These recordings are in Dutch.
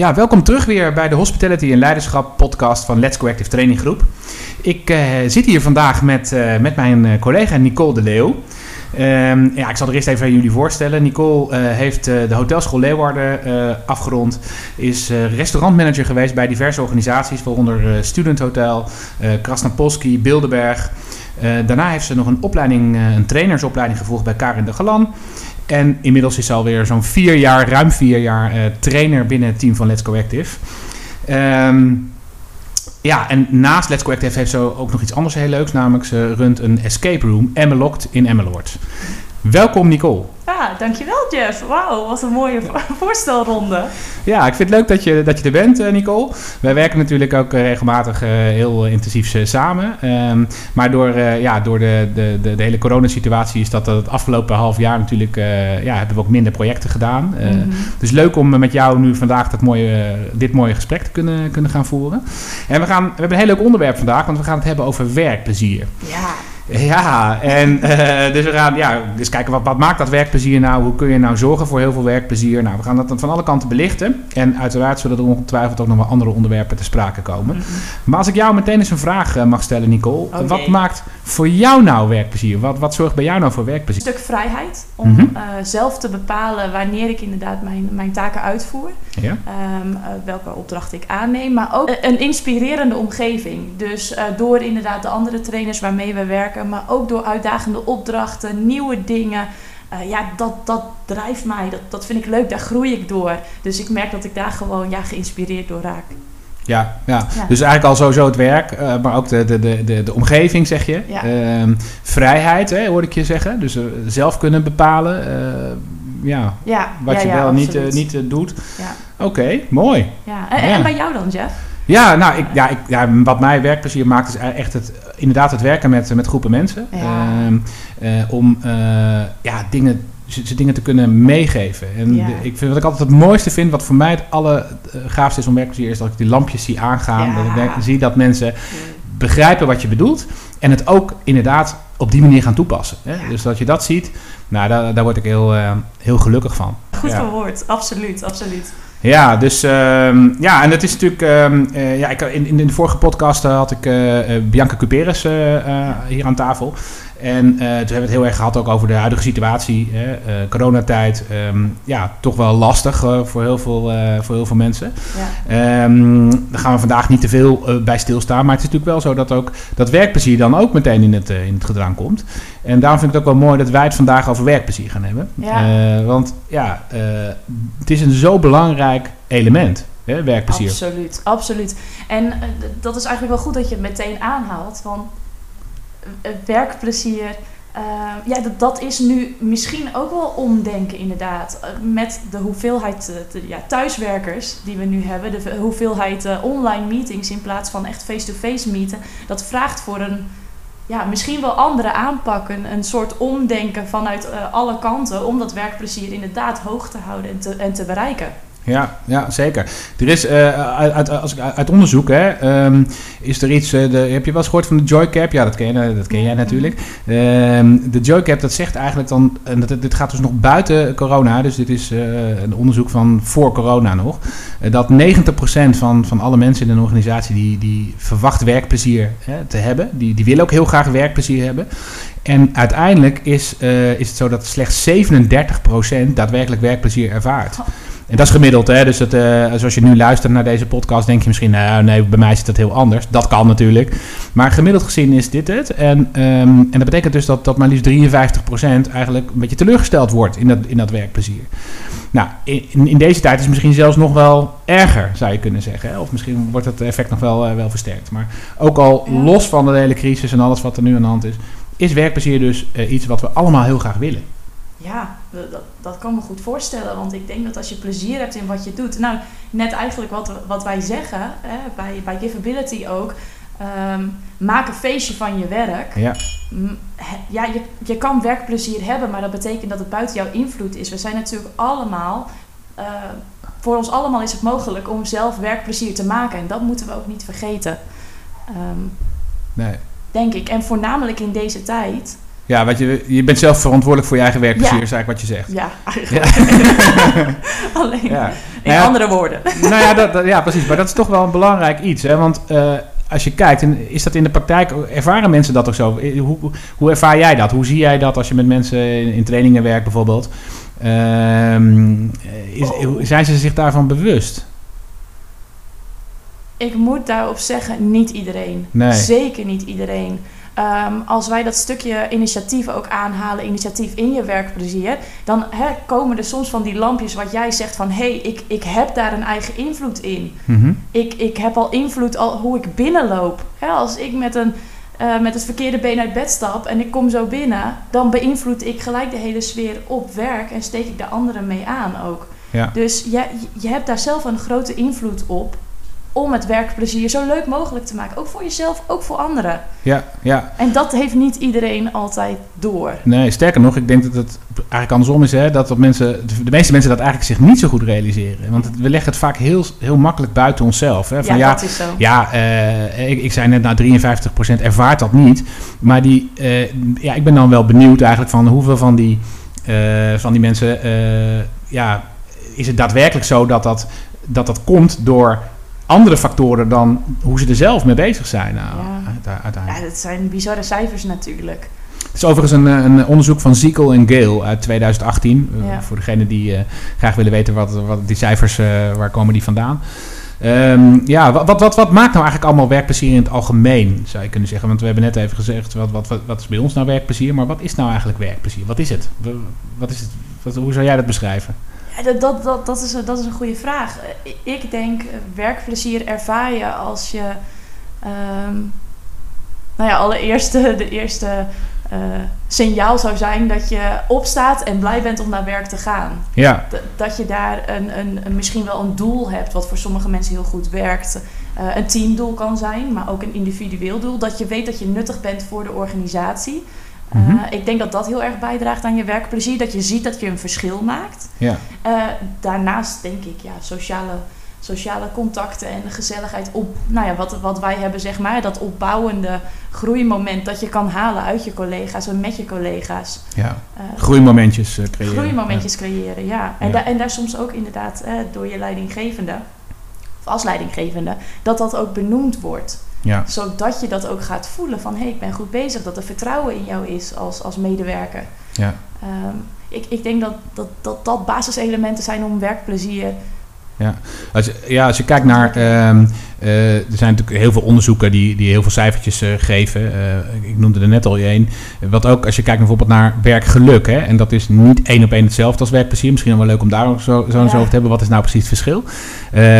Ja, welkom terug weer bij de Hospitality en Leiderschap podcast van Let's Go Active Training Groep. Ik uh, zit hier vandaag met, uh, met mijn uh, collega Nicole de Leeuw. Um, ja, ik zal er eerst even aan jullie voorstellen. Nicole heeft de Hotelschool Leeuwarden afgerond. Is restaurantmanager geweest bij diverse organisaties, waaronder Student Hotel, Krasnapolski, Bilderberg. daarna heeft ze nog een opleiding, een trainersopleiding gevolgd bij Karin de Galan. En inmiddels is ze alweer zo'n vier jaar, ruim vier jaar, uh, trainer binnen het team van Let's Go Active. Um, ja, en naast Let's Go Active heeft ze ook nog iets anders heel leuks. Namelijk ze runt een escape room, Emmelocked in Emmeloord. Welkom Nicole. Ja, dankjewel Jeff. Wauw, wat een mooie voorstelronde. Ja, ik vind het leuk dat je, dat je er bent, uh, Nicole. Wij werken natuurlijk ook uh, regelmatig uh, heel intensief samen. Um, maar door, ja, door de, de, de, de hele coronasituatie is dat het afgelopen half jaar natuurlijk... ja, hebben we ook minder projecten gedaan. Mm -hmm. Dus leuk om met jou nu vandaag dat mooie, dit mooie gesprek te kunnen, kunnen gaan voeren. En we, gaan, we hebben een heel leuk onderwerp vandaag, want we gaan het hebben over werkplezier. Ja. Ja, en uh, dus we gaan ja, dus kijken wat, wat maakt dat werkplezier nou? Hoe kun je nou zorgen voor heel veel werkplezier? Nou, we gaan dat van alle kanten belichten. En uiteraard zullen er ongetwijfeld ook nog wel andere onderwerpen te sprake komen. Mm -hmm. Maar als ik jou meteen eens een vraag uh, mag stellen, Nicole. Okay. Wat maakt voor jou nou werkplezier? Wat, wat zorgt bij jou nou voor werkplezier? Een stuk vrijheid om mm -hmm. uh, zelf te bepalen wanneer ik inderdaad mijn, mijn taken uitvoer. Ja. Um, welke opdracht ik aanneem. Maar ook een inspirerende omgeving. Dus door inderdaad de andere trainers waarmee we werken maar ook door uitdagende opdrachten, nieuwe dingen. Uh, ja, dat, dat drijft mij. Dat, dat vind ik leuk. Daar groei ik door. Dus ik merk dat ik daar gewoon ja, geïnspireerd door raak. Ja, ja. ja. dus eigenlijk al sowieso het werk, uh, maar ook de, de, de, de, de omgeving, zeg je. Ja. Uh, vrijheid, hè, hoorde ik je zeggen. Dus uh, zelf kunnen bepalen ja, ja, wat je wel niet, niet doet. Oké, okay, mooi. Ja. En, en bij jou dan, Jeff? Ja, nou, ik, ja, ik, ja, wat mij werkplezier maakt is echt het, inderdaad het werken met, met groepen mensen. Ja. Uh, uh, om uh, ja, dingen, ze dingen te kunnen meegeven. En ja. ik vind, wat ik altijd het mooiste vind, wat voor mij het allergaafste is om werkplezier, is dat ik die lampjes zie aangaan. Ja. Dat ik denk, zie dat mensen begrijpen wat je bedoelt. En het ook inderdaad op die manier gaan toepassen. Hè? Dus dat je dat ziet, nou, daar, daar word ik heel, heel gelukkig van. Goed verwoord, absoluut, absoluut. Ja, dus um, ja, en het is natuurlijk. Um, uh, ja, ik, in, in de vorige podcast uh, had ik uh, Bianca Cuperes hier aan tafel. En toen hebben we het heel erg gehad ook over de huidige situatie. Hè, coronatijd, um, ja, toch wel lastig voor, heel veel, voor heel veel mensen. Ja. daar gaan we vandaag niet te veel bij stilstaan. Maar het is natuurlijk wel zo dat ook dat werkplezier dan ook meteen in het, in het gedrang komt. En daarom vind ik het ook wel mooi dat wij het vandaag over werkplezier gaan hebben. Ja. want ja, het is een zo belangrijk element. Hè, werkplezier. Absoluut, absoluut. En uh, dat is eigenlijk wel goed dat je het meteen aanhaalt. Want uh, werkplezier, uh, ja, dat, dat is nu misschien ook wel omdenken inderdaad. met de hoeveelheid de, ja, thuiswerkers die we nu hebben, de hoeveelheid online meetings in plaats van echt face-to-face meeten. Dat vraagt voor een ja, misschien wel andere aanpakken, een soort omdenken vanuit alle kanten om dat werkplezier inderdaad hoog te houden en te, en te bereiken. Ja, ja, zeker. Er is uh, uit, uit, als ik, uit onderzoek, hè, um, is er iets. Uh, de, heb je wel eens gehoord van de Joycap? Ja, dat ken, je, dat ken jij natuurlijk. Um, de Joycap, dat zegt eigenlijk dan. En dat, dit gaat dus nog buiten corona, dus dit is uh, een onderzoek van voor corona nog. dat 90% van, van alle mensen in een organisatie die, die verwacht werkplezier hè, te hebben. Die, die willen ook heel graag werkplezier hebben. En uiteindelijk is, is het zo dat slechts 37% daadwerkelijk werkplezier ervaart. En dat is gemiddeld, hè? Dus het, uh, zoals je nu luistert naar deze podcast, denk je misschien, nou nee, bij mij zit dat heel anders. Dat kan natuurlijk. Maar gemiddeld gezien is dit het. En, um, en dat betekent dus dat, dat maar liefst 53% eigenlijk een beetje teleurgesteld wordt in dat, in dat werkplezier. Nou, in, in deze tijd is het misschien zelfs nog wel erger, zou je kunnen zeggen. Hè? Of misschien wordt het effect nog wel, uh, wel versterkt. Maar ook al los van de hele crisis en alles wat er nu aan de hand is, is werkplezier dus uh, iets wat we allemaal heel graag willen. Ja, dat, dat kan me goed voorstellen. Want ik denk dat als je plezier hebt in wat je doet. Nou, net eigenlijk wat, wat wij zeggen hè, bij, bij Giveability ook. Um, maak een feestje van je werk. Ja, ja je, je kan werkplezier hebben, maar dat betekent dat het buiten jouw invloed is. We zijn natuurlijk allemaal. Uh, voor ons allemaal is het mogelijk om zelf werkplezier te maken. En dat moeten we ook niet vergeten. Um, nee. Denk ik. En voornamelijk in deze tijd. Ja, wat je, je bent zelf verantwoordelijk voor je eigen werkplezier, is eigenlijk wat je zegt. Ja, eigenlijk. Alleen Ja. in Nou ja, andere woorden. nou ja, dat, dat- ja, precies. Maar dat is toch wel een belangrijk iets. Hè? Want eh, als je kijkt, en is dat in de praktijk, ervaren mensen dat ook zo? Eh, Hoe, hoe ervaar jij dat? Hoe zie jij dat als je met mensen in, in trainingen werkt bijvoorbeeld? Ehm, is, zijn ze zich daarvan bewust? Ik moet daarop zeggen, niet iedereen. Nee. Zeker niet iedereen. Ehm, als wij dat stukje initiatief ook aanhalen, initiatief in je werkplezier, dan komen er soms van die lampjes wat jij zegt van hé, hey, ik, ik heb daar een eigen invloed in. Mhm. Ik, ik heb al invloed al hoe ik binnenloop. Als ik met, een, eh, met het verkeerde been uit bed stap en ik kom zo binnen, dan beïnvloed ik gelijk de hele sfeer op werk en steek ik de anderen mee aan ook. Ja. Dus je, je hebt daar zelf een grote invloed op om het werkplezier zo leuk mogelijk te maken. Ook voor jezelf, ook voor anderen. Ja, ja. En dat heeft niet iedereen altijd door. Nee, sterker nog, ik denk dat het eigenlijk andersom is. Hè, dat, dat mensen, de meeste mensen dat eigenlijk zich niet zo goed realiseren. Want het- we leggen het vaak heel, heel makkelijk buiten onszelf. Hè, van, ja, ja, dat is zo. Ja, eh, ik, ik zei net, nou 53% ervaart dat niet. Maar die, eh, ja, ik ben dan wel benieuwd eigenlijk van hoeveel van die, eh, van die mensen... ja, is het daadwerkelijk zo dat dat, dat dat komt door andere factoren dan hoe ze er zelf mee bezig zijn? Nou, Ja. uite- uiteindelijk. Ja, dat zijn bizarre cijfers natuurlijk. Het is overigens een, eh, een onderzoek van Ziekel en Gale uit 2018. Eh. Voor degenen die eh, graag willen weten wat, wat die cijfers, eh, waar komen die vandaan. Ehm, ja, wat, wat, wat, wat maakt nou eigenlijk allemaal werkplezier in het algemeen, zou je kunnen zeggen? Want we hebben net even gezegd, wat, wat, wat, wat is bij ons nou werkplezier? Maar wat is nou eigenlijk werkplezier? Wat is het? Wa- Wat is het? Hoe zou jij dat beschrijven? Ja, dat, dat, dat, dat, is, een- dat is een goede vraag. Eh, Ik denk, eh, werkplezier ervaar je als je... ehm, nou ja, allereerst de, eerste eh, signaal zou zijn dat je opstaat en blij bent om naar werk te gaan. Ja, D- dat je daar een, een, een- misschien wel een doel hebt, wat voor sommige mensen heel goed werkt. Een teamdoel kan zijn, maar ook een individueel doel. Dat je weet dat je nuttig bent voor de organisatie. Eh, Mhm. ik denk dat dat heel erg bijdraagt aan je werkplezier. Dat je ziet dat je een verschil maakt. ja, Eh, daarnaast denk ik, ja, sociale, sociale contacten en de gezelligheid op, nou ja, wat, wat wij hebben, zeg maar, dat opbouwende groeimoment dat je kan halen uit je collega's en met je collega's. ja. Eh, Groeimomentjes eh, creëren. groeimomentjes creëren, ja. En, Ja. da- en daar soms ook inderdaad eh, door je leidinggevende, of als leidinggevende, dat dat ook benoemd wordt. Ja, Zodat je dat ook gaat voelen van, hé, hey, ik ben goed bezig. Dat er vertrouwen in jou is als, als medewerker. ja. Ehm, ik, ik denk dat dat, dat dat basiselementen zijn om werkplezier. Als, je- ja, als je kijkt naar. ehm, eh, er zijn natuurlijk heel veel onderzoeken die, die heel veel cijfertjes eh, geven. Eh, ik noemde er net al één. Wat ook als je kijkt bijvoorbeeld naar werkgeluk. Hè, en dat is niet één op één hetzelfde als werkplezier. Misschien wel leuk om daar ook zo, zo Ja. over te hebben. Wat is nou precies het verschil?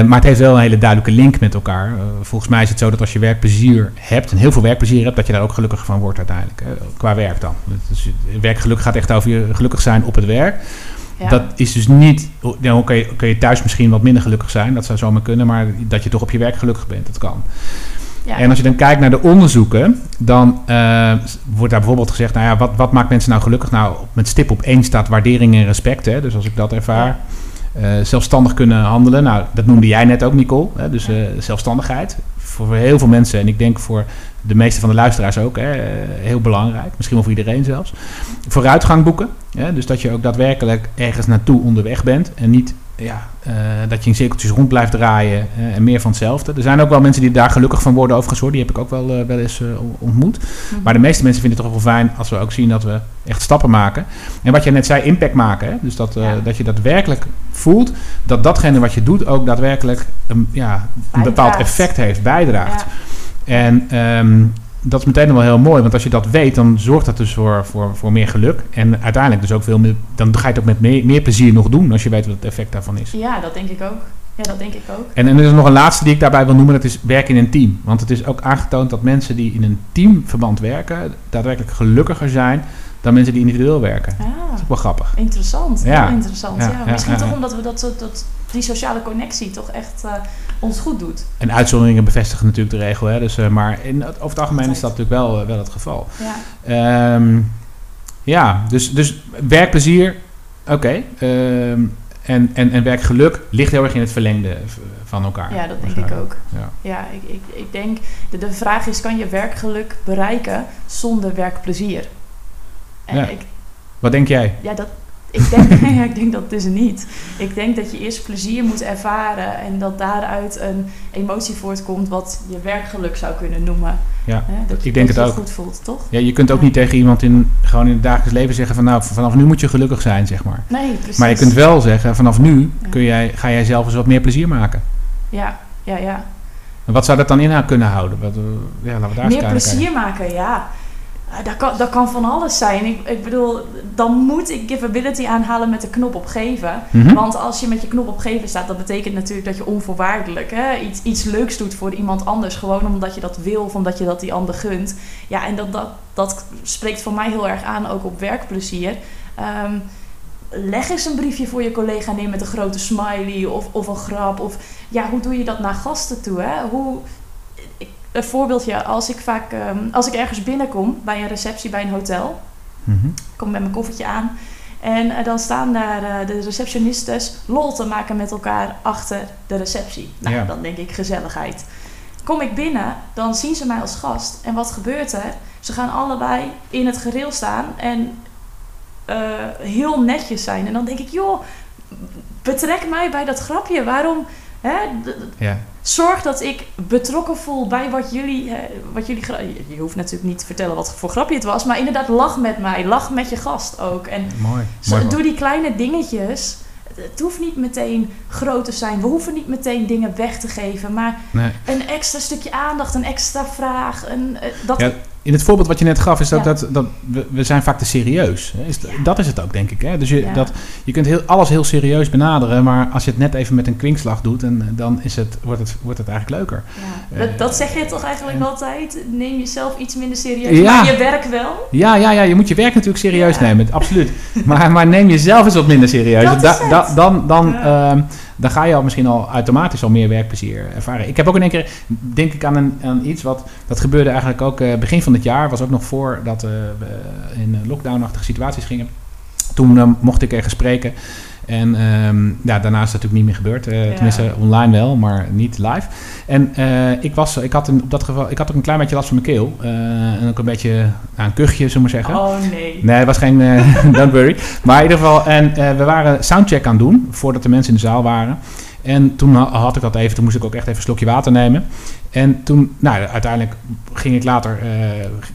Maar het heeft wel een hele duidelijke link met elkaar. Volgens mij is het zo dat als je werkplezier hebt. En heel veel werkplezier hebt. Dat je daar ook gelukkig van wordt uiteindelijk. hè, qua werk dan. Dus werkgeluk gaat echt over je gelukkig zijn op het werk. Ja. Dat is dus niet. Dan kun je, kun je thuis misschien wat minder gelukkig zijn. Dat zou zomaar kunnen. Maar dat je toch op je werk gelukkig bent. Dat kan. ja. En als je dan kijkt naar de onderzoeken. Dan eh, wordt daar bijvoorbeeld gezegd. Nou ja, wat, wat maakt mensen nou gelukkig? Nou, met stip op één staat waardering en respect. Hè? Dus als ik dat ervaar. eh, zelfstandig kunnen handelen. Nou, dat noemde jij net ook, Nicole. Hè? Dus eh, zelfstandigheid. Voor heel veel mensen. En ik denk voor de meeste van de luisteraars ook. Hè? eh, heel belangrijk. Misschien wel voor iedereen zelfs. Vooruitgang boeken. Hè? Dus dat je ook daadwerkelijk ergens naartoe onderweg bent. En niet ja, eh, dat je in cirkeltjes rond blijft draaien. eh, en meer van hetzelfde. Er zijn ook wel mensen die daar gelukkig van worden overigens hoor. Die heb ik ook wel, wel eens ontmoet. Mhm. Maar de meeste mensen vinden het toch wel fijn als we ook zien dat we echt stappen maken. En wat je net zei, impact maken. Hè? Dus dat, Ja. dat je daadwerkelijk voelt dat datgene wat je doet ook daadwerkelijk een, ja, een bepaald effect heeft, bijdraagt. Ja. En ehm, dat is meteen wel heel mooi, want als je dat weet, dan zorgt dat dus voor, voor, voor meer geluk. En uiteindelijk dus ook veel meer, dan ga je het ook met meer, meer plezier nog doen als je weet wat het effect daarvan is. ja, dat denk ik ook. Ja, dat denk ik ook. En, en er is nog een laatste die ik daarbij wil noemen, dat is werken in een team. Want het is ook aangetoond dat mensen die in een teamverband werken, daadwerkelijk gelukkiger zijn dan mensen die individueel werken. Dat Ah, is ook wel grappig. interessant. Ja. Heel interessant. Ja, Ja, ja, Misschien ja, toch ja. omdat we dat, dat, dat, die sociale connectie toch echt eh, ons goed doet. En uitzonderingen bevestigen natuurlijk de regel. Hè? Dus, eh, maar in, over het algemeen is dat natuurlijk wel, eh, wel het geval. Ja, Ehm, ja, dus, dus werkplezier, oké. Ehm, en, en, en werkgeluk ligt heel erg in het verlengde van elkaar. ja dat denk ik ook. Ja. Ja, ik, ik, ik denk, de, de vraag is, kan je werkgeluk bereiken zonder werkplezier? En Ja. ik, Wat denk jij? ja, dat, ik, denk, ja, ik denk dat dus niet. Ik denk dat je eerst plezier moet ervaren en dat daaruit een emotie voortkomt wat je werkgeluk zou kunnen noemen. Ja, dat je, ik denk dat het je ook. goed voelt, toch? Ja, je kunt ook Ja. niet tegen iemand in, gewoon in het dagelijks leven zeggen van nou, vanaf nu moet je gelukkig zijn, zeg maar. Nee, precies. Maar je kunt wel zeggen, vanaf nu Ja. kun jij, ga jij zelf eens wat meer plezier maken. Ja, ja, ja. En wat zou dat dan in kunnen houden? Wat, eh, ja, laten we daar eens Meer plezier maken, ja. Eh, Dat kan, dat kan van alles zijn. Ik, ik bedoel, dan moet ik givability aanhalen met de knop op geven. Mhm. Want als je met je knop op geven staat, dat betekent natuurlijk dat je onvoorwaardelijk hè, iets, iets leuks doet voor iemand anders. Gewoon omdat je dat wil of omdat je dat die ander gunt. Ja, en dat, dat, dat spreekt voor mij heel erg aan, ook op werkplezier. Ehm, leg eens een briefje voor je collega neer met een grote smiley of, of een grap. Of ja, hoe doe je dat naar gasten toe? Hè? Hoe, een voorbeeldje, als ik vaak ehm, als ik ergens binnenkom bij een receptie bij een hotel, Mhm. ik kom met mijn koffertje aan. En eh, dan staan daar eh, de receptionistes lol te maken met elkaar achter de receptie. Nou, Ja. dan denk ik gezelligheid. Kom ik binnen, dan zien ze mij als gast. En wat gebeurt er? Ze gaan allebei in het gereel staan en eh, heel netjes zijn. En dan denk ik, joh, betrek mij bij dat grapje. Waarom? Hè? Ja. Zorg dat ik betrokken voel bij wat jullie, eh, wat jullie je- hoeft natuurlijk niet te vertellen wat voor grapje het was, maar inderdaad, lach met mij. Lach met je gast ook. En Mooi. zo- Mooi. doe die kleine dingetjes. Het- hoeft niet meteen groot te zijn. We hoeven niet meteen dingen weg te geven. Maar Nee. een extra stukje aandacht, een extra vraag. Een, eh, dat, Ja, In het voorbeeld wat je net gaf, is Ja. dat, dat we, we zijn vaak te serieus. Is. Dat is het ook, denk ik. Hè? Dus je, Ja. dat, je kunt heel, alles heel serieus benaderen, maar als je het net even met een kwinkslag doet, en, dan is het, wordt, het, wordt het eigenlijk leuker. ja. dat, dat zeg je toch eigenlijk altijd? Neem jezelf iets minder serieus. Ja. Maar je werk wel. Ja, ja, ja, je moet je werk natuurlijk serieus nemen, absoluut. Maar, maar neem jezelf eens wat minder serieus. Dat Da- da- dan, dan, Ja. Dan ga je al misschien al automatisch al meer werkplezier ervaren. Ik heb ook in één keer, denk ik aan, een, aan iets wat, dat gebeurde eigenlijk ook eh, begin van het jaar, was ook nog voordat eh, we in lockdown-achtige situaties gingen. Toen eh, mocht ik ergens spreken. En ehm, ja, daarna is dat natuurlijk niet meer gebeurd. Eh, Ja. Tenminste, online wel, maar niet live. En eh, ik, was, ik, had in, op dat geval, ik had ook een klein beetje last van mijn keel. Eh, en ook een beetje nou, een kuchje, zullen we maar zeggen. Oh nee. Nee, het was geen. don't worry. Maar in ieder geval, en we waren soundcheck aan het doen voordat de mensen in de zaal waren. En toen ha- had ik dat even, toen moest ik ook echt even een slokje water nemen. En toen, nou, uiteindelijk ging ik later eh,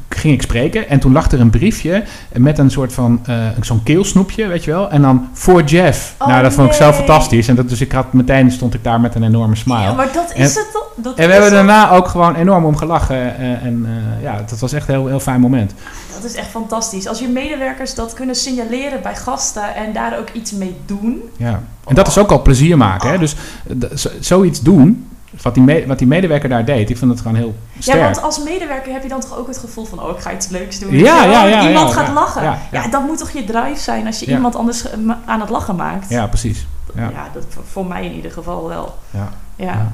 ging ik spreken. En toen lag er een briefje met een soort van eh, zo'n keelsnoepje, weet je wel. En dan voor Jeff. Oh, nou, dat vond ik zo nee. fantastisch. En dat, dus ik had meteen stond ik daar met een enorme smile. Ja, maar dat En- is het toch? Dat en we hebben daarna ook gewoon enorm om gelachen. eh, en eh, ja, dat was echt een heel, heel fijn moment. Dat is echt fantastisch. Als je medewerkers dat kunnen signaleren bij gasten en daar ook iets mee doen. Ja. En dat is ook al plezier maken. Hè? Dus eh, d- zo- zoiets doen, wat die, me- wat die medewerker daar deed, ik vind het gewoon heel sterk. Ja, want als medewerker heb je dan toch ook het gevoel van... oh, ik ga iets leuks doen. Ja, wel? ja, ja, Iemand ja, gaat ja. lachen. Ja, Ja, ja. dat moet toch je drive zijn als je Ja. iemand anders eh, aan het lachen maakt. Ja, precies. Ja. Ja, dat voor, mij in ieder geval wel. Ja. Ja. Ja.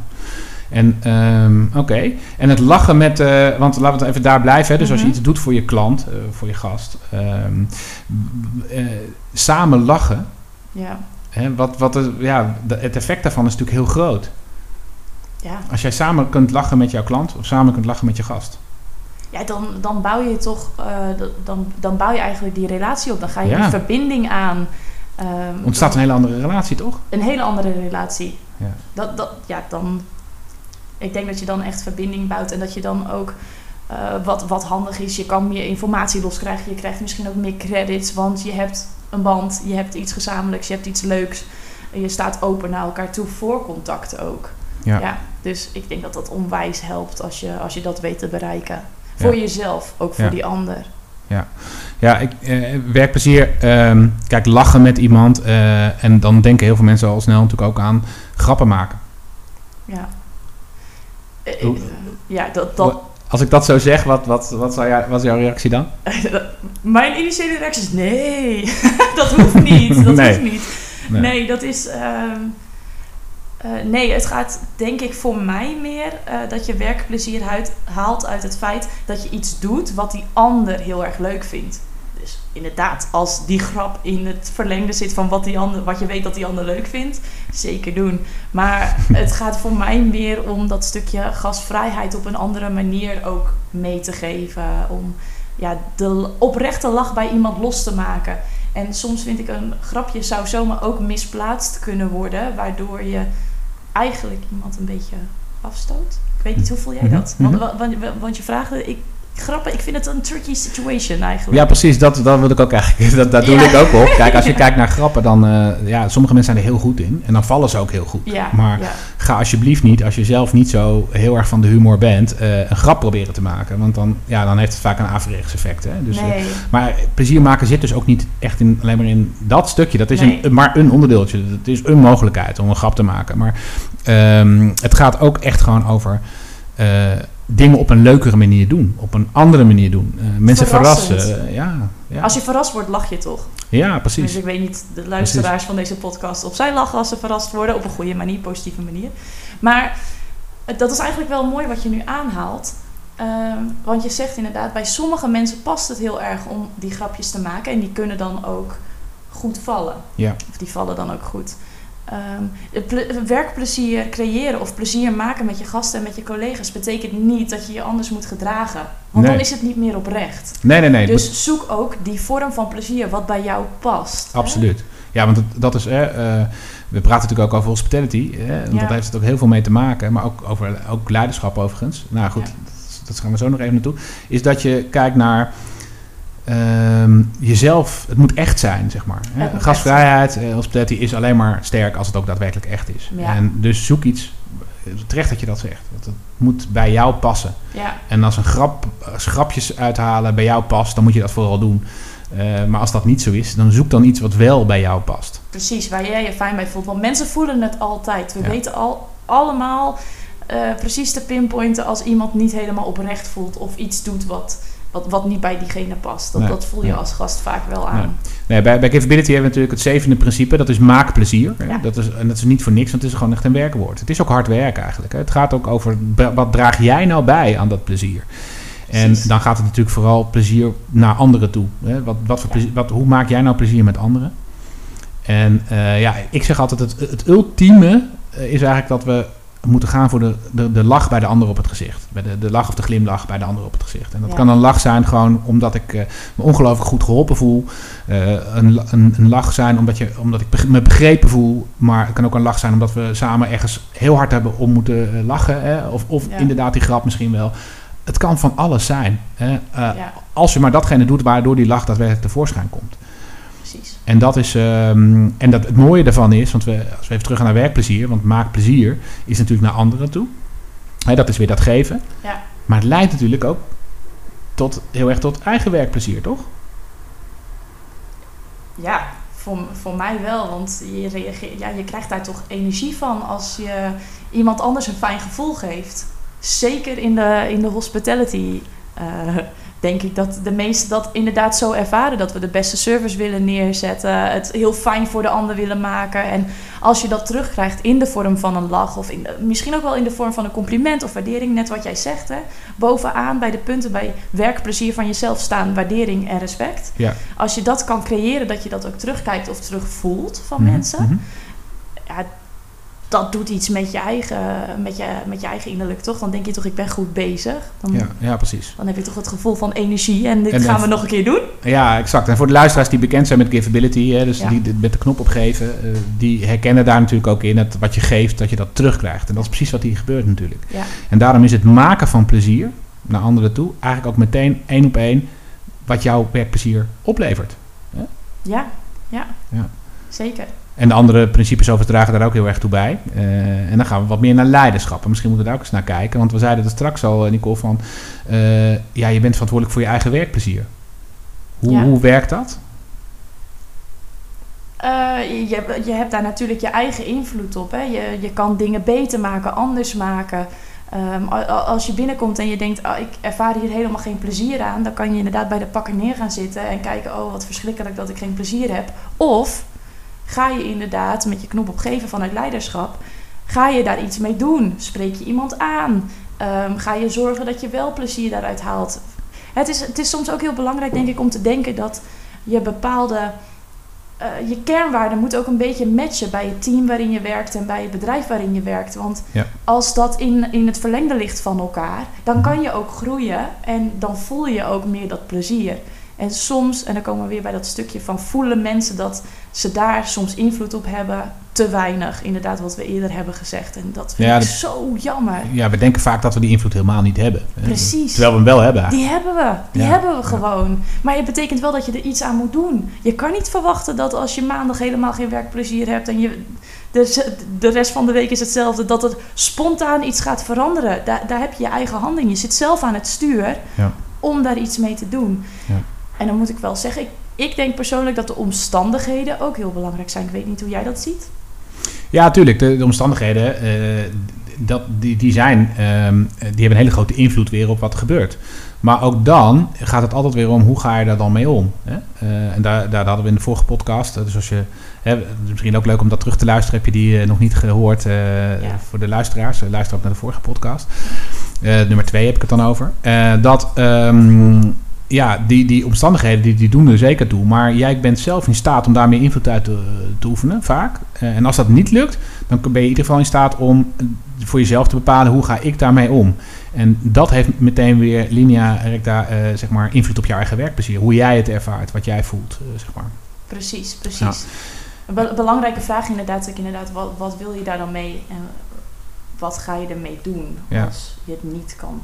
En ehm, oké. En het lachen met, eh, want laten we het even daar blijven. Hè? Dus als je Mhm. iets doet voor je klant, eh, voor je gast, ehm, eh, samen lachen. ja. Hè? Wat, wat ja, het effect daarvan is natuurlijk heel groot. Ja. Als jij samen kunt lachen met jouw klant of samen kunt lachen met je gast. Ja, dan, dan bouw je toch, eh, dan, dan bouw je eigenlijk die relatie op. Dan ga je Ja. een verbinding aan. Ehm, Ontstaat een hele andere relatie, toch? een hele andere relatie. Ja. Dat, dat, ja, dan, ik denk dat je dan echt verbinding bouwt en dat je dan ook eh, wat, wat handig is. Je kan meer informatie loskrijgen. Je krijgt misschien ook meer credits, want je hebt een band, je hebt iets gezamenlijks, je hebt iets leuks. Je staat open naar elkaar toe voor contact ook. Ja. dus ik denk dat dat onwijs helpt als je, als je dat weet te bereiken. Voor Ja. jezelf, ook voor Ja. die ander. Ja, ik, eh, werkplezier. ehm, kijk, lachen met iemand. eh, en dan denken heel veel mensen al snel natuurlijk ook aan grappen maken. Ja. Eh, eh, Ja, dat, dat, Als ik dat zo zeg, wat, wat, wat, zou wat is jouw reactie dan? Mijn initiële reactie is nee, dat hoeft niet. Dat Nee. hoeft niet. Nee. Nee, dat is. ehm, eh, nee, het gaat denk ik voor mij meer eh, dat je werkplezier uit, haalt uit het feit dat je iets doet wat die ander heel erg leuk vindt. Dus inderdaad, als die grap in het verlengde zit van wat, die ander, wat je weet dat die ander leuk vindt, zeker doen. Maar het gaat voor mij meer om dat stukje gastvrijheid op een andere manier ook mee te geven. Om ja, de oprechte lach bij iemand los te maken. En soms vind ik een grapje zou zomaar ook misplaatst kunnen worden, waardoor je eigenlijk iemand een beetje afstoot. Ik weet niet, hoe voel jij Mhm, dat? mhm. Want, want, want je vraagt, ik, grappen, ik vind het een tricky situation eigenlijk. Ja, precies. Dat, dat wil ik ook eigenlijk. Dat, daar doe Ja. ik ook op. Kijk, als je kijkt naar grappen, dan... eh, ja, sommige mensen zijn er heel goed in. En dan vallen ze ook heel goed. Ja, Maar ja. ga alsjeblieft niet, als je zelf niet zo heel erg van de humor bent, eh, een grap proberen te maken. Want dan, ja, dan heeft het vaak een averechts effect. Hè? Dus, eh, nee. maar plezier maken zit dus ook niet echt in, alleen maar in dat stukje. Dat is Nee. een, maar een onderdeeltje. Het is een mogelijkheid om een grap te maken. Maar ehm, het gaat ook echt gewoon over dingen op een leukere manier doen. Op een andere manier doen. Eh, mensen Verrassend. verrassen. eh, ja, ja. Als je verrast wordt, lach je toch? ja, Dus precies. ik weet niet, de luisteraars van deze podcast, of zij lachen als ze verrast worden. Op een goede manier, positieve manier. Maar eh, dat is eigenlijk wel mooi wat je nu aanhaalt. Ehm, want je zegt inderdaad, bij sommige mensen past het heel erg om die grapjes te maken. En die kunnen dan ook goed vallen. Ja. Of die vallen dan ook goed. Ehm, het ple- werkplezier creëren of plezier maken met je gasten en met je collega's betekent niet dat je je anders moet gedragen. Want Nee. dan is het niet meer oprecht. Nee, nee, nee. Dus zoek ook die vorm van plezier wat bij jou past. hè? Absoluut. Ja, want dat is. hè, eh, we praten natuurlijk ook over hospitality. Hè, en Ja. Dat heeft het ook heel veel mee te maken. Maar ook over ook leiderschap overigens. Nou goed, Ja. dat gaan we zo nog even naartoe. Is dat je kijkt naar. Ehm, jezelf, het moet echt zijn, zeg maar. Hè. Gastvrijheid, eh, hospitality is alleen maar sterk als het ook daadwerkelijk echt is. Ja. En dus zoek iets, eh, terecht dat je dat zegt. Dat het moet bij jou passen. Ja, En als een grap, als grapjes uithalen bij jou past, dan moet je dat vooral doen. Eh, maar als dat niet zo is, dan zoek dan iets wat wel bij jou past. precies. Waar jij je fijn bij voelt. Want mensen voelen het altijd. We Ja. weten al allemaal eh, precies te pinpointen als iemand niet helemaal oprecht voelt. Of iets doet wat, wat, wat niet bij diegene past. Dat, Nee. dat voel je Nee. als gast vaak wel aan. Nee, bij, bij Capability hebben we natuurlijk het zevende principe, dat is maak plezier. Ja. Dat is, en dat is niet voor niks, want het is gewoon echt een werkwoord. Het is ook hard werken eigenlijk. Hè. Het gaat ook over, wat draag jij nou bij aan dat plezier? En dan gaat het natuurlijk vooral plezier naar anderen toe. Hè. Wat, wat voor Ja. plezier, wat, hoe maak jij nou plezier met anderen? En eh, ja, ik zeg altijd, het, het ultieme eh, is eigenlijk dat we moeten gaan voor de, de, de lach bij de ander op het gezicht. Bij de, de lach of de glimlach bij de ander op het gezicht. En dat Ja. kan een lach zijn gewoon omdat ik eh, me ongelooflijk goed geholpen voel. Eh, een, een, een lach zijn omdat, je, omdat ik me begrepen voel. Maar het kan ook een lach zijn omdat we samen ergens heel hard hebben om moeten eh, lachen. Hè? Of, of Ja. inderdaad die grap misschien wel. Het kan van alles zijn. Hè? Ja, Als je maar datgene doet waardoor die lach daadwerkelijk tevoorschijn komt. Precies. En dat is. ehm, en dat het mooie daarvan is, want we, als we even terug gaan naar werkplezier, want maak plezier is natuurlijk naar anderen toe. Dat is weer dat geven. Ja. Maar het leidt natuurlijk ook tot, heel erg tot eigen werkplezier, toch? Ja, voor, voor mij wel. Want je, reageert, ja, je krijgt daar toch energie van als je iemand anders een fijn gevoel geeft. Zeker in de, in de hospitality. eh, denk ik dat de meesten dat inderdaad zo ervaren. Dat we de beste service willen neerzetten. Het heel fijn voor de ander willen maken. En als je dat terugkrijgt in de vorm van een lach. Of in misschien ook wel in de vorm van een compliment of waardering. Net wat jij zegt. Hè, bovenaan bij de punten bij werkplezier van jezelf staan. Waardering en respect. Ja. Als je dat kan creëren. Dat je dat ook terugkijkt of terugvoelt van Mhm, mensen. mhm. Ja, dat doet iets met je, eigen, met, je, met je eigen innerlijk, toch? Dan denk je toch, ik ben goed bezig. Dan, Ja, ja, precies. dan heb je toch het gevoel van energie. En dit En gaan we nog een keer doen. Ja, exact. En voor de luisteraars die bekend zijn met givability, hè, dus Ja. die dit met de knop opgeven, eh, die herkennen daar natuurlijk ook in dat wat je geeft, dat je dat terugkrijgt. En dat is precies wat hier gebeurt natuurlijk. Ja, En daarom is het maken van plezier naar anderen toe eigenlijk ook meteen één op één wat jouw werkplezier oplevert. ja, ja. Ja. zeker. En de andere principes overdragen daar ook heel erg toe bij. Eh, en dan gaan we wat meer naar leiderschap. En misschien moeten we daar ook eens naar kijken. Want we zeiden het straks al, eh, Nicole, van... eh, ja, je bent verantwoordelijk voor je eigen werkplezier. Hoe, Ja. hoe werkt dat? Je, je hebt daar natuurlijk je eigen invloed op. Hè? Je, je kan dingen beter maken, anders maken. Ehm, als je binnenkomt en je denkt, ah, ik ervaar hier helemaal geen plezier aan, dan kan je inderdaad bij de pakker neer gaan zitten en kijken, oh wat verschrikkelijk dat ik geen plezier heb. Of ga je inderdaad met je knop op geven vanuit leiderschap, ga je daar iets mee doen? Spreek je iemand aan? Ehm, ga je zorgen dat je wel plezier daaruit haalt? Het is, het is soms ook heel belangrijk, denk ik, om te denken dat je bepaalde eh, je kernwaarden moet ook een beetje matchen bij het team waarin je werkt en bij het bedrijf waarin je werkt. Want Ja. als dat in, in het verlengde ligt van elkaar, dan Mhm. kan je ook groeien en dan voel je ook meer dat plezier. En soms, en dan komen we weer bij dat stukje van voelen mensen dat ze daar soms invloed op hebben, te weinig. Inderdaad, wat we eerder hebben gezegd. En dat vind Ja, ik dat- zo jammer. Ja, we denken vaak dat we die invloed helemaal niet hebben. Precies. Terwijl we hem wel hebben. Die hebben we, die Ja. hebben we gewoon. Maar het betekent wel dat je er iets aan moet doen. Je kan niet verwachten dat als je maandag helemaal geen werkplezier hebt en je de, de rest van de week is hetzelfde, dat er spontaan iets gaat veranderen. Daar, daar heb je je eigen hand in. Je zit zelf aan het stuur Ja. om daar iets mee te doen. Ja. En dan moet ik wel zeggen, ik, ik denk persoonlijk dat de omstandigheden ook heel belangrijk zijn. Ik weet niet hoe jij dat ziet. Ja, tuurlijk. De, de omstandigheden, eh, dat, die, die zijn, ehm, die hebben een hele grote invloed weer op wat er gebeurt. Maar ook dan gaat het altijd weer om hoe ga je daar dan mee om. Hè? Eh, en daar, daar hadden we in de vorige podcast, eh, dus als je, hè, misschien ook leuk om dat terug te luisteren, heb je die nog niet gehoord eh, Ja. voor de luisteraars. Luister ook naar de vorige podcast. Nummer twee heb ik het dan over. Dat, ehm, ja, die, die omstandigheden die, die doen er zeker toe. Maar jij bent zelf in staat om daar meer invloed uit te, te oefenen, vaak. Eh, en als dat niet lukt, dan ben je in ieder geval in staat om eh, voor jezelf te bepalen hoe ga ik daarmee om. En dat heeft meteen weer linea recta eh, zeg maar, invloed op jouw eigen werkplezier. Hoe jij het ervaart, wat jij voelt, zeg maar. Precies, precies. Een be- belangrijke vraag inderdaad, inderdaad wat, wat wil je daar dan mee en wat ga je ermee doen Ja. als je het niet kan?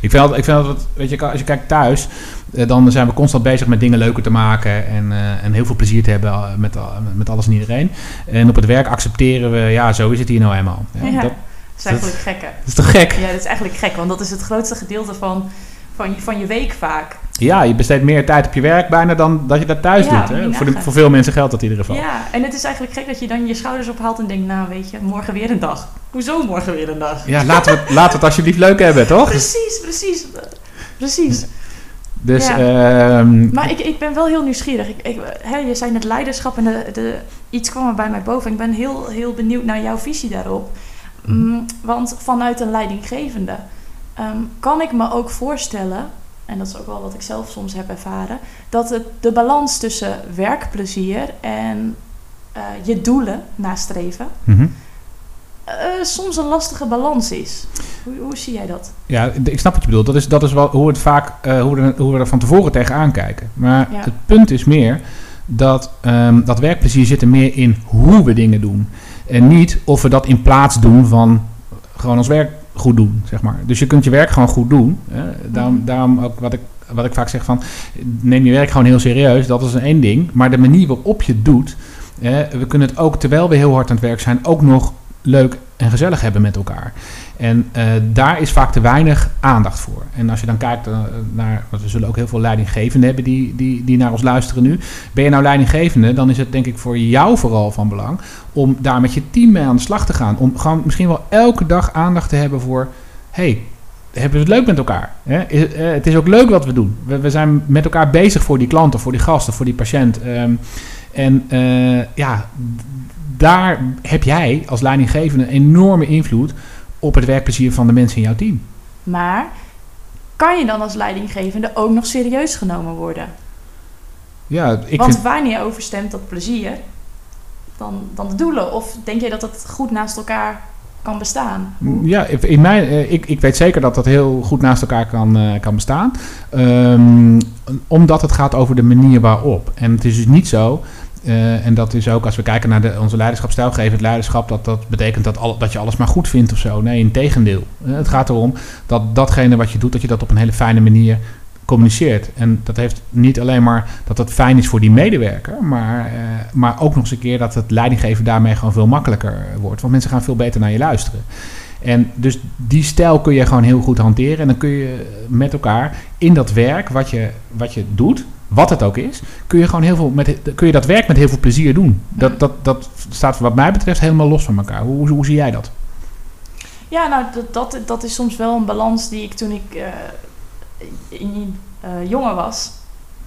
Ik vind altijd, ik vind altijd weet je, als je kijkt thuis, eh, dan zijn we constant bezig met dingen leuker te maken en, eh, en heel veel plezier te hebben eh, met, met alles en iedereen. En op het werk accepteren we, ja, zo is het hier nou eenmaal. Ja, Ja, Dat, dat is eigenlijk gekke. dat is toch gek? Ja, dat is eigenlijk gek, want dat is het grootste gedeelte van, van, van je week vaak. Ja, je besteedt meer tijd op je werk bijna dan dat je dat thuis Ja, doet. Hè? Voor, de, voor veel mensen geldt dat in ieder geval. Ja, en het is eigenlijk gek dat je dan je schouders ophaalt en denkt, nou weet je, morgen weer een dag. Hoezo morgen weer een dag? Ja, laten we, het, laten we het alsjeblieft leuk hebben, toch? Precies, precies. Precies. Dus, Ja. ehm, Maar ik, ik ben wel heel nieuwsgierig. Ik, ik, hè, je zei net leiderschap en de, de, iets kwam er bij mij boven. Ik ben heel, heel benieuwd naar jouw visie daarop. Mhm. Mm, want vanuit een leidinggevende ehm, kan ik me ook voorstellen, en dat is ook wel wat ik zelf soms heb ervaren, dat het, de balans tussen werkplezier en eh, je doelen nastreven eh, soms een lastige balans is. Hoe, hoe zie jij dat? Ja, ik snap wat je bedoelt. Dat is, dat is wel hoe, het vaak, eh, hoe, we er, hoe we er van tevoren tegenaan kijken. Maar Ja. het punt is meer dat ehm, dat werkplezier zit er meer in hoe we dingen doen. En niet of we dat in plaats doen van gewoon ons werk goed doen, zeg maar. Dus je kunt je werk gewoon goed doen. Hè? Daarom, Mhm. daarom ook wat ik, wat ik vaak zeg van... neem je werk gewoon heel serieus, dat is een één ding. Maar de manier waarop je het doet... hè, we kunnen het ook, terwijl we heel hard aan het werk zijn... ook nog leuk en gezellig hebben met elkaar. En eh, daar is vaak te weinig aandacht voor. En als je dan kijkt eh, naar, want we zullen ook heel veel leidinggevenden hebben die, die, die naar ons luisteren nu. Ben je nou leidinggevende, dan is het denk ik voor jou vooral van belang om daar met je team mee aan de slag te gaan. Om gewoon misschien wel elke dag aandacht te hebben voor, hey, hebben we het leuk met elkaar? Hè? Eh, het is ook leuk wat we doen. We, we zijn met elkaar bezig voor die klant of voor die gast of voor die patiënt. Ehm, en ja, daar heb jij als leidinggevende enorme invloed op het werkplezier van de mensen in jouw team. Maar kan je dan als leidinggevende ook nog serieus genomen worden? Ja, ik Want vind, wanneer overstemt dat plezier dan, dan de doelen? Of denk je dat het goed naast elkaar kan bestaan? ja, in mijn, eh, ik, ik weet zeker dat dat heel goed naast elkaar kan, eh, kan bestaan. Ehm, omdat het gaat over de manier waarop. En het is dus niet zo. Eh, en dat is ook als we kijken naar de, onze leiderschapstijlgevend leiderschap, dat dat betekent dat, dat je alles maar goed vindt of zo. Nee, in tegendeel. Eh, het gaat erom dat datgene wat je doet, dat je dat op een hele fijne manier communiceert. En dat heeft niet alleen maar dat het fijn is voor die medewerker, maar, eh, maar ook nog eens een keer dat het leidinggeven daarmee gewoon veel makkelijker wordt. Want mensen gaan veel beter naar je luisteren. En dus die stijl kun je gewoon heel goed hanteren. En dan kun je met elkaar in dat werk wat je, wat je doet, wat het ook is, kun je gewoon heel veel met, kun je dat werk met heel veel plezier doen. Dat, dat, dat staat wat mij betreft helemaal los van elkaar. Hoe, hoe zie jij dat? Ja, nou, dat, dat, dat is soms wel een balans die ik toen ik eh, in, eh, jonger was,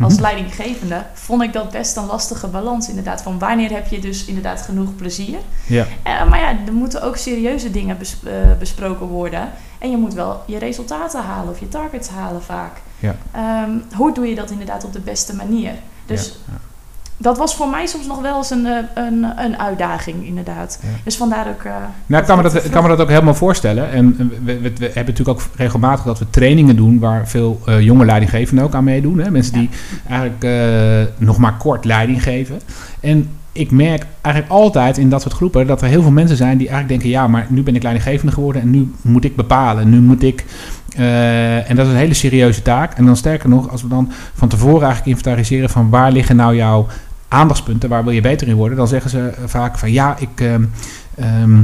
als Mhm. leidinggevende, vond ik dat best een lastige balans inderdaad. Van wanneer heb je dus inderdaad genoeg plezier? Ja. Eh, maar ja, er moeten ook serieuze dingen bes- eh, besproken worden. En je moet wel je resultaten halen of je targets halen vaak. Ja. Ehm, hoe doe je dat inderdaad op de beste manier? Dus Ja, ja. Dat was voor mij soms nog wel eens een, eh, een, een uitdaging, inderdaad. Ja. Dus vandaar ook... eh, Nou, ik kan me, dat, ik kan me dat ook helemaal voorstellen. En we, we, we hebben natuurlijk ook regelmatig dat we trainingen doen waar veel eh, jonge leidinggevenden ook aan meedoen. Hè? Mensen die eigenlijk nog maar kort leiding geven. En ik merk eigenlijk altijd in dat soort groepen dat er heel veel mensen zijn die eigenlijk denken: ja, maar nu ben ik leidinggevende geworden en nu moet ik bepalen. Nu moet ik. en dat is een hele serieuze taak. En dan sterker nog, als we dan van tevoren eigenlijk inventariseren van waar liggen nou jouw aandachtspunten, waar wil je beter in worden, dan zeggen ze eh, vaak van ja, ik. ehm, ehm,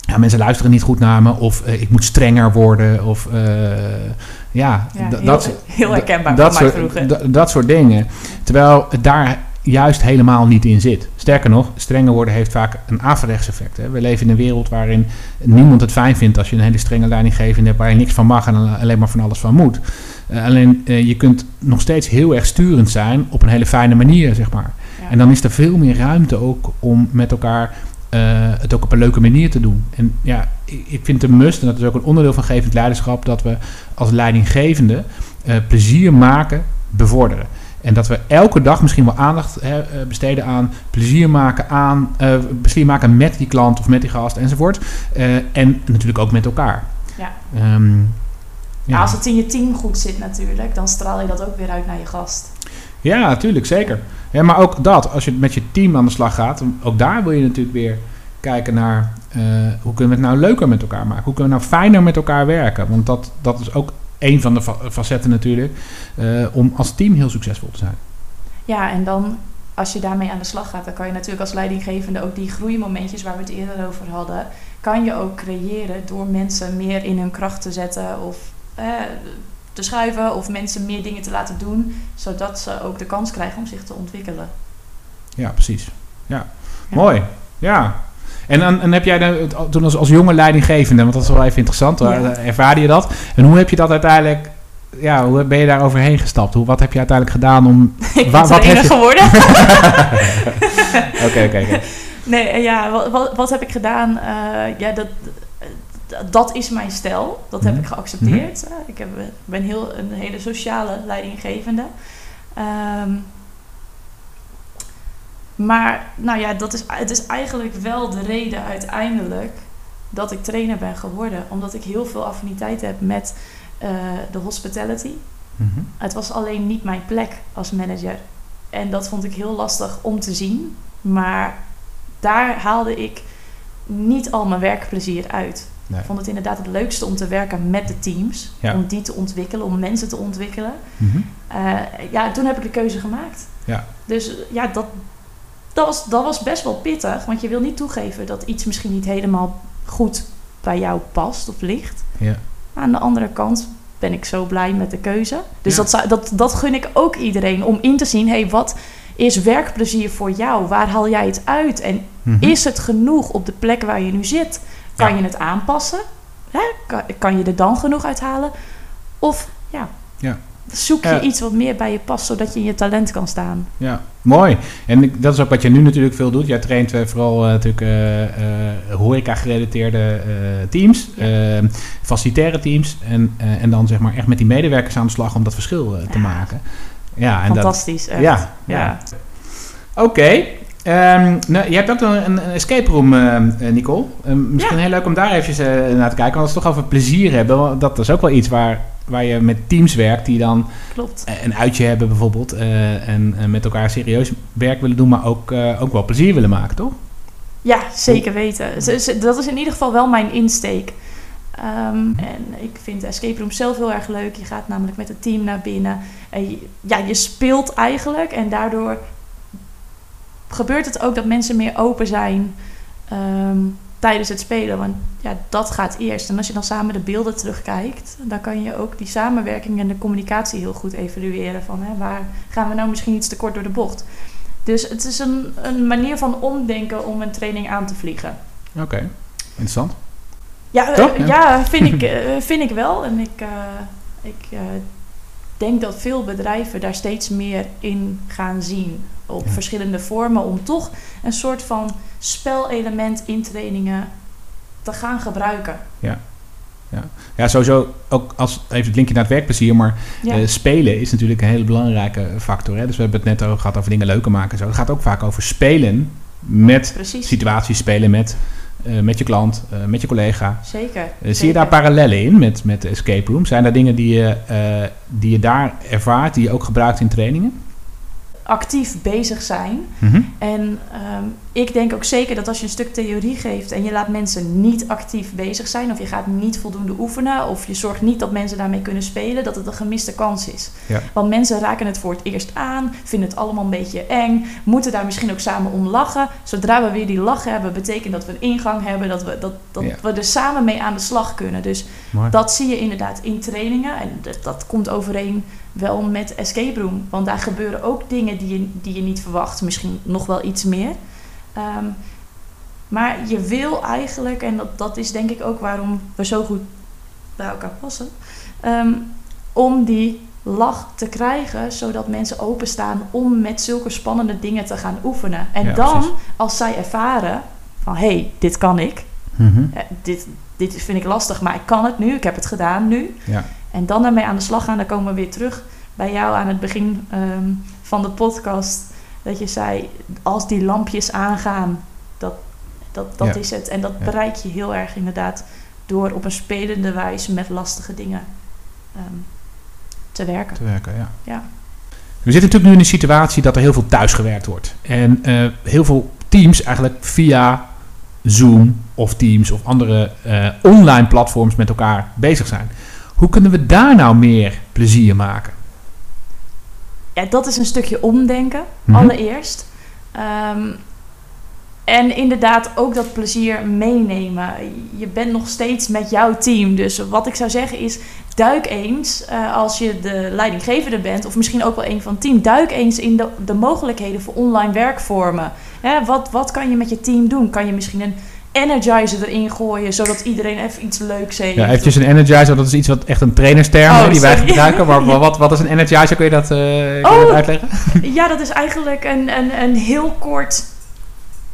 ja, mensen luisteren niet goed naar me, of eh, ik moet strenger worden, of eh, ja, heel, dat, heel herkenbaar dat, soort, dat soort dingen. Terwijl het daar juist helemaal niet in zit. Sterker nog, strenger worden heeft vaak een averechts effect. Hè. We leven in een wereld waarin niemand het fijn vindt als je een hele strenge leidinggevende hebt waar je niks van mag en alleen maar van alles van moet. Eh, alleen eh, je kunt nog steeds heel erg sturend zijn op een hele fijne manier, zeg maar. Ja. En dan is er veel meer ruimte ook om met elkaar eh, het ook op een leuke manier te doen. En ja, ik, ik vind het een must, en dat is ook een onderdeel van gevend leiderschap, dat we als leidinggevende eh, plezier maken, bevorderen. En dat we elke dag misschien wel aandacht hè, eh, besteden aan plezier maken, aan, plezier maken met die klant of met die gast enzovoort. En natuurlijk ook met elkaar. Ja. Ehm, Ja, als het in je team goed zit natuurlijk, dan straal je dat ook weer uit naar je gast. Ja, natuurlijk, zeker. Ja, maar ook dat, als je met je team aan de slag gaat, ook daar wil je natuurlijk weer kijken naar eh, hoe kunnen we het nou leuker met elkaar maken? Hoe kunnen we nou fijner met elkaar werken? Want dat, dat is ook een van de fa- facetten natuurlijk, eh, om als team heel succesvol te zijn. Ja, en dan als je daarmee aan de slag gaat, dan kan je natuurlijk als leidinggevende ook die groeimomentjes waar we het eerder over hadden, kan je ook creëren door mensen meer in hun kracht te zetten of eh, te schuiven of mensen meer dingen te laten doen, zodat ze ook de kans krijgen om zich te ontwikkelen. Ja, precies. Ja, Ja. mooi. Ja. En, dan en heb jij dan, toen als, als jonge leidinggevende, want dat is wel even interessant, Ja. eh, ervaarde je dat? En hoe heb je dat uiteindelijk, ja, hoe ben je daar overheen gestapt? Hoe, wat heb je uiteindelijk gedaan om... Ik ben Wa- wat trainer heb je- geworden. Oké, oké, oké. Nee, eh, ja, wat, wat, wat heb ik gedaan? Eh, ja, dat, dat- is mijn stijl. Dat heb Mhm. ik geaccepteerd. Eh, ik heb, ben heel, een hele sociale leidinggevende. Ehm, maar nou ja, dat is, het is eigenlijk wel de reden uiteindelijk dat ik trainer ben geworden. Omdat ik heel veel affiniteit heb met eh, de hospitality. Mhm. Het was alleen niet mijn plek als manager. En dat vond ik heel lastig om te zien. Maar daar haalde ik niet al mijn werkplezier uit. Nee. Ik vond het inderdaad het leukste om te werken met de teams. Ja. Om die te ontwikkelen, om mensen te ontwikkelen. Mhm. Eh, ja, toen heb ik de keuze gemaakt. Ja. Dus ja, dat, dat, was, dat was best wel pittig. Want je wil niet toegeven dat iets misschien niet helemaal goed bij jou past of ligt. Ja. Aan de andere kant ben ik zo blij met de keuze. Dus Ja. dat, zou- dat, dat gun ik ook iedereen. Om in te zien, hé, hey, wat is werkplezier voor jou? Waar haal jij het uit? En Mhm. is het genoeg op de plek waar je nu zit? Kan Ja. je het aanpassen? Hè? Kan, kan je er dan genoeg uithalen? Of ja, Ja. zoek je iets wat meer bij je past, zodat je in je talent kan staan. Ja, mooi. En dat is ook wat je nu natuurlijk veel doet. Jij traint eh, vooral eh, natuurlijk eh, horeca-gerelateerde teams, Ja. eh, facilitaire teams. En, en dan zeg maar echt met die medewerkers aan de slag om dat verschil te maken. Ja, en dat, Fantastisch. echt. ja, ja. Ja. Oké. Ehm, nou, je hebt ook een, een escape room, eh, eh, Nicole. Eh, misschien Ja. heel leuk om daar eventjes eh, naar te kijken. Want als we toch over plezier hebben, dat is ook wel iets waar, waar je met teams werkt die dan Klopt. een uitje hebben bijvoorbeeld. en met elkaar serieus werk willen doen, maar ook, ook wel plezier willen maken, toch? Ja, zeker weten. Dat is in ieder geval wel mijn insteek. Ehm, en ik vind de escape room zelf heel erg leuk. Je gaat namelijk met het team naar binnen. En je, ja, je speelt eigenlijk. En daardoor gebeurt het ook dat mensen meer open zijn ehm, tijdens het spelen. Want ja, dat gaat eerst. En als je dan samen de beelden terugkijkt, dan kan je ook die samenwerking en de communicatie heel goed evalueren. Van hè, waar gaan we nou misschien iets te kort door de bocht? Dus het is een, een manier van omdenken om een training aan te vliegen. Oké, interessant. Ja, eh, Toch? Ja. ja. vind, ik, eh, vind ik wel. En ik, eh, ik denk dat veel bedrijven daar steeds meer in gaan zien. Op Ja. verschillende vormen. Om toch een soort van spelelement in trainingen te gaan gebruiken. ja. ja, sowieso ook als even het linkje naar het werkplezier, maar Ja. eh, spelen is natuurlijk een hele belangrijke factor. Hè? Dus we hebben het net over gehad over dingen leuker maken. en Zo. Het gaat ook vaak over spelen met Precies. situaties, spelen met, eh, met je klant, eh, met je collega. Zeker. Zie je daar parallellen in met, met de escape room? Zijn er dingen die je, die je daar ervaart, die je ook gebruikt in trainingen? Actief bezig zijn. Mhm. En ehm, ik denk ook zeker dat als je een stuk theorie geeft en je laat mensen niet actief bezig zijn, of je gaat niet voldoende oefenen, of je zorgt niet dat mensen daarmee kunnen spelen, dat het een gemiste kans is. Ja. Want mensen raken het voor het eerst aan, vinden het allemaal een beetje eng, moeten daar misschien ook samen om lachen. Zodra we weer die lach hebben, betekent dat we een ingang hebben, dat we, dat, dat Ja. we er samen mee aan de slag kunnen. Dus Mooi. dat zie je inderdaad in trainingen. En dat, dat komt overeen wel met escape room. Want daar gebeuren ook dingen die je, die je niet verwacht. Misschien nog wel iets meer. Ehm, maar je wil eigenlijk, en dat, dat is denk ik ook waarom we zo goed bij elkaar passen. ehm, om die lach te krijgen, zodat mensen openstaan om met zulke spannende dingen te gaan oefenen. En Ja, dan, precies. als zij ervaren van hé, hey, dit kan ik. Eh, dit, dit vind ik lastig, maar ik kan het nu. Ik heb het gedaan nu. Ja. En dan daarmee aan de slag gaan. Dan komen we weer terug bij jou aan het begin ehm, van de podcast. Dat je zei, als die lampjes aangaan, dat, dat, dat Ja. is het. En dat Ja. bereik je heel erg inderdaad door op een spelende wijze met lastige dingen ehm, te werken. te werken, ja. Ja. We zitten natuurlijk nu in een situatie dat er heel veel thuisgewerkt wordt. En eh, heel veel teams eigenlijk via Zoom of Teams of andere eh, online platforms met elkaar bezig zijn. Hoe kunnen we daar nou meer plezier maken? ja, dat is een stukje omdenken, Mhm. allereerst. Ehm, en inderdaad ook dat plezier meenemen. Je bent nog steeds met jouw team. Dus wat ik zou zeggen is, duik eens, eh, als je de leidinggevende bent... of misschien ook wel een van het team... duik eens in de, de mogelijkheden voor online werkvormen. Hè, wat, wat kan je met je team doen? Kan je misschien een energizer erin gooien... zodat iedereen even iets leuks heeft? Ja, eventjes een energizer, dat is iets wat echt een trainersterm Oh, hè, die wij sorry. gebruiken. Maar wat, wat is een energizer? Kun je dat, kun je Oh. dat uitleggen? Ja, dat is eigenlijk een, een, een heel kort.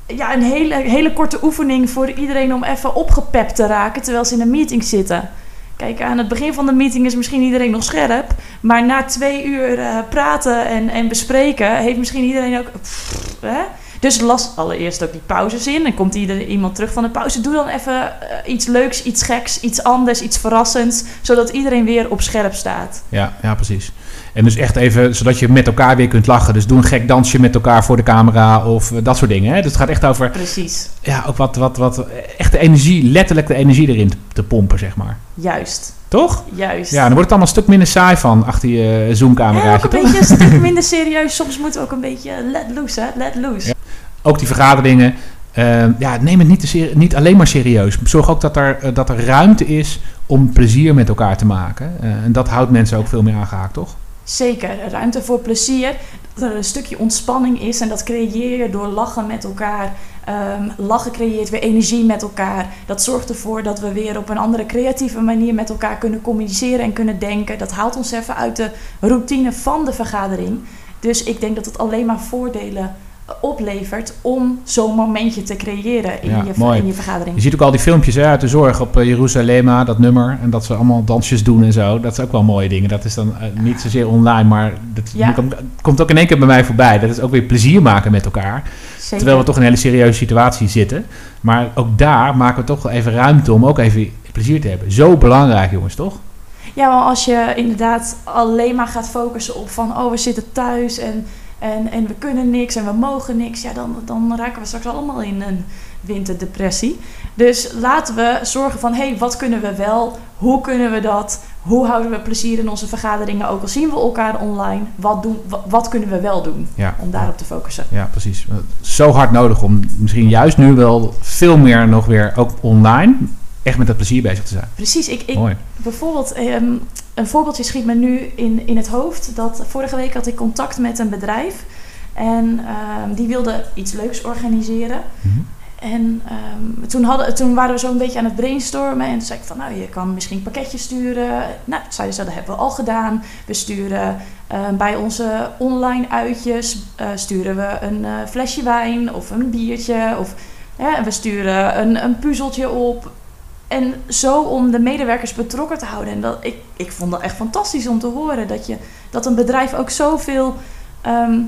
Ja, een hele, hele korte oefening voor iedereen om even opgepept te raken terwijl ze in een meeting zitten. Kijk, aan het begin van de meeting is misschien iedereen nog scherp. Maar na twee uur eh, praten en, en bespreken heeft misschien iedereen ook. pff, hè? Dus las allereerst ook die pauzes in. En komt iedereen, iemand terug van de pauze. Doe dan even eh, iets leuks, iets geks, iets anders, iets verrassends. Zodat iedereen weer op scherp staat. Ja, ja, precies. En dus echt even, zodat je met elkaar weer kunt lachen. Dus doe een gek dansje met elkaar voor de camera of eh, dat soort dingen. Hè? Dus het gaat echt over, Precies, ja, ook wat, wat, wat, echt de energie, letterlijk de energie erin te, pompen, zeg maar. juist. Toch? Juist. Ja, dan wordt het allemaal een stuk minder saai van achter je Ja, ook een toch? beetje een stuk minder serieus. Soms moeten we ook een beetje let loose, hè? Let loose. Ja. Ook die vergaderingen. eh, ja, neem het niet, te niet alleen maar serieus. Zorg ook dat er, eh, dat er ruimte is om plezier met elkaar te maken. Eh, en dat houdt mensen ook veel meer aangehaakt, toch? Zeker, ruimte voor plezier. Dat er een stukje ontspanning is en dat creëer je door lachen met elkaar. Ehm, lachen creëert weer energie met elkaar. Dat zorgt ervoor dat we weer op een andere creatieve manier met elkaar kunnen communiceren en kunnen denken. Dat haalt ons even uit de routine van de vergadering. Dus ik denk dat het alleen maar voordelen oplevert om zo'n momentje te creëren in, Ja, je, mooi. in je vergadering. Je ziet ook al die filmpjes hè, uit de zorg op uh, Jeruzalemma, dat nummer. En dat ze allemaal dansjes doen en zo. Dat is ook wel mooie dingen. Dat is dan uh, niet zozeer online, maar dat Ja. komt, komt ook in één keer bij mij voorbij. Dat is ook weer plezier maken met elkaar. Zeker. Terwijl we toch in een hele serieuze situatie zitten. Maar ook daar maken we toch wel even ruimte om ook even plezier te hebben. Zo belangrijk, jongens, toch? Ja, maar als je inderdaad alleen maar gaat focussen op van... oh, we zitten thuis en, en, en we kunnen niks en we mogen niks... ja, dan, dan raken we straks allemaal in een winterdepressie. Dus laten we zorgen van, hé, hey, wat kunnen we wel? Hoe kunnen we dat? Hoe houden we plezier in onze vergaderingen? Ook al zien we elkaar online, wat, doen, wat, wat kunnen we wel doen Ja. om daarop te focussen? Ja, precies. Zo hard nodig om misschien juist nu wel veel meer nog weer ook online echt met dat plezier bezig te zijn. Precies, ik, ik, Mooi. Bijvoorbeeld, ehm, een voorbeeldje schiet me nu in, in het hoofd. Dat vorige week had ik contact met een bedrijf. En ehm, die wilde iets leuks organiseren. Mhm. En ehm, toen, hadden, toen waren we zo een beetje aan het brainstormen. En toen zei ik van, nou, je kan misschien pakketjes sturen. Nou, zeiden ze, dat hebben we al gedaan. We sturen ehm, bij onze online uitjes... eh, sturen we een eh, flesje wijn of een biertje. Of, we sturen een, een puzzeltje op en zo om de medewerkers betrokken te houden. En dat, ik, ik vond dat echt fantastisch om te horen. Dat, je, dat een bedrijf ook zoveel ehm,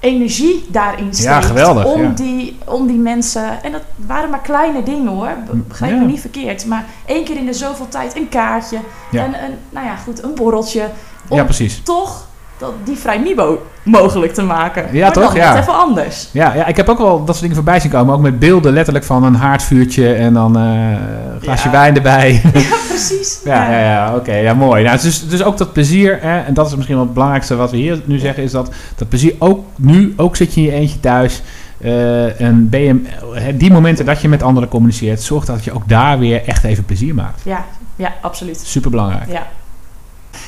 energie daarin steekt. Ja, geweldig, Om, ja. die, om die mensen... En dat waren maar kleine dingen hoor. Be- Begrijp Ja. me niet verkeerd. Maar één keer in de zoveel tijd een kaartje. En een, nou ja, goed, een borreltje. Om Ja, precies. toch dat, die vrijmibo mogelijk te maken. Ja, maar toch? Dan Ja. net even anders. Ja, ja, ik heb ook wel dat soort dingen voorbij zien komen. Ook met beelden letterlijk van een haardvuurtje en dan eh, een glaasje Ja. wijn erbij. Ja, precies. Ja, ja, ja, oké, ja, mooi. Nou, dus, dus ook dat plezier, hè, en dat is misschien wel het belangrijkste wat we hier nu zeggen, is dat dat plezier ook nu, ook zit je in je eentje thuis, eh, en ben je, die momenten dat je met anderen communiceert, zorg dat je ook daar weer echt even plezier maakt. Ja, ja, absoluut. Super belangrijk. Ja.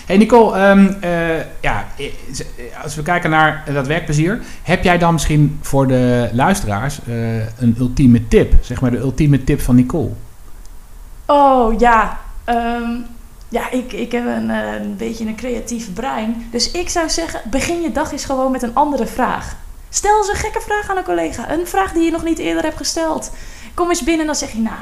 Hey Nicole, ehm, eh, ja, eh, als we kijken naar dat werkplezier, heb jij dan misschien voor de luisteraars eh, een ultieme tip? Zeg maar de ultieme tip van Nicole. Oh ja, Ehm, ja ik, ik heb een, eh, een beetje een creatief brein. Dus ik zou zeggen, begin je dag eens gewoon met een andere vraag. Stel eens een gekke vraag aan een collega. Een vraag die je nog niet eerder hebt gesteld. Kom eens binnen en dan zeg je, nou,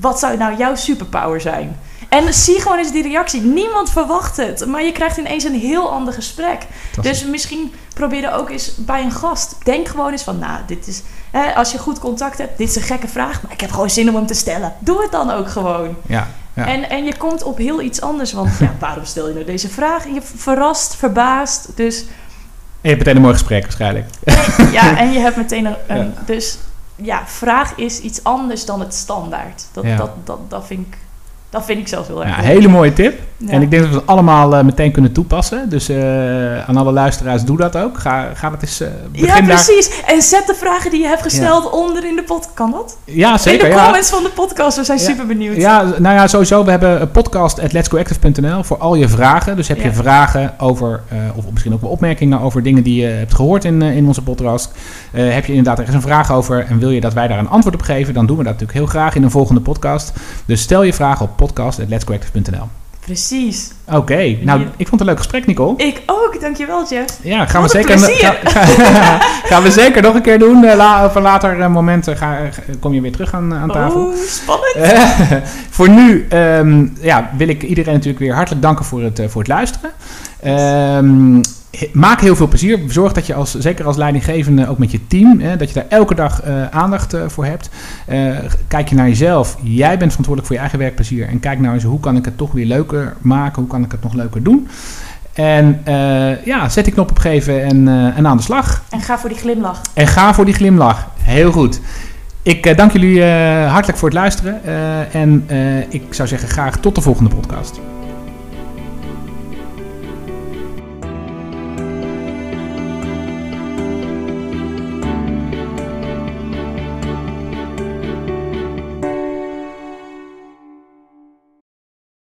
wat zou nou jouw superpower zijn? En zie gewoon eens die reactie. Niemand verwacht het, maar je krijgt ineens een heel ander gesprek. Dus misschien probeer er ook eens bij een gast. Denk gewoon eens van, nou, dit is... Hè, als je goed contact hebt, dit is een gekke vraag, maar ik heb gewoon zin om hem te stellen. Doe het dan ook gewoon. Ja, ja. En, en je komt op heel iets anders, want ja, waarom stel je nou deze vraag? Je verrast, verbaasd, dus En je hebt meteen een mooi gesprek waarschijnlijk. ja, en je hebt meteen een... een- Ja. Dus ja, vraag is iets anders dan het standaard. Dat, Ja. dat, dat, dat, vind, ik, dat vind ik zelf heel erg Ja, hele mooie tip. Ja. En ik denk dat we het allemaal eh, meteen kunnen toepassen. Dus eh, aan alle luisteraars, doe dat ook. Ga, ga dat eens begin Ja, daar. precies. En zet de vragen die je hebt gesteld onder in de podcast. Kan dat? Ja, zeker. in de ja. comments van de podcast. We zijn super benieuwd. Ja, nou ja, sowieso. We hebben een podcast at voor al je vragen. Dus heb je vragen over, of misschien ook wel opmerkingen over dingen die je hebt gehoord in, in onze podcast. Heb je inderdaad ergens een vraag over en wil je dat wij daar een antwoord op geven, dan doen we dat natuurlijk heel graag in een volgende podcast. Dus stel je vragen op podcast at letsgoactive.nl. Precies. Oké, nou, ik vond het een leuk gesprek, Nicole. Ik ook, dankjewel Jeff. Ja, gaan we, Wat zeker, plezier. ga- ga- gaan we zeker nog een keer doen. Eh, la, op een later eh, moment eh, ga, kom je weer terug aan, aan tafel. Oh, spannend. Voor nu ehm, ja, wil ik iedereen natuurlijk weer hartelijk danken voor het, voor het luisteren. Ehm, maak heel veel plezier. Zorg dat je als, zeker als leidinggevende ook met je team, hè, dat je daar elke dag eh, aandacht eh, voor hebt. Eh, kijk je naar jezelf. Jij bent verantwoordelijk voor je eigen werkplezier. En kijk nou eens hoe kan ik het toch weer leuker maken? Hoe kan ik het nog leuker doen? En ja, zet die knop opgeven en, eh, en aan de slag. En ga voor die glimlach. En ga voor die glimlach. Heel goed. Ik dank jullie hartelijk voor het luisteren. en ik zou zeggen graag tot de volgende podcast.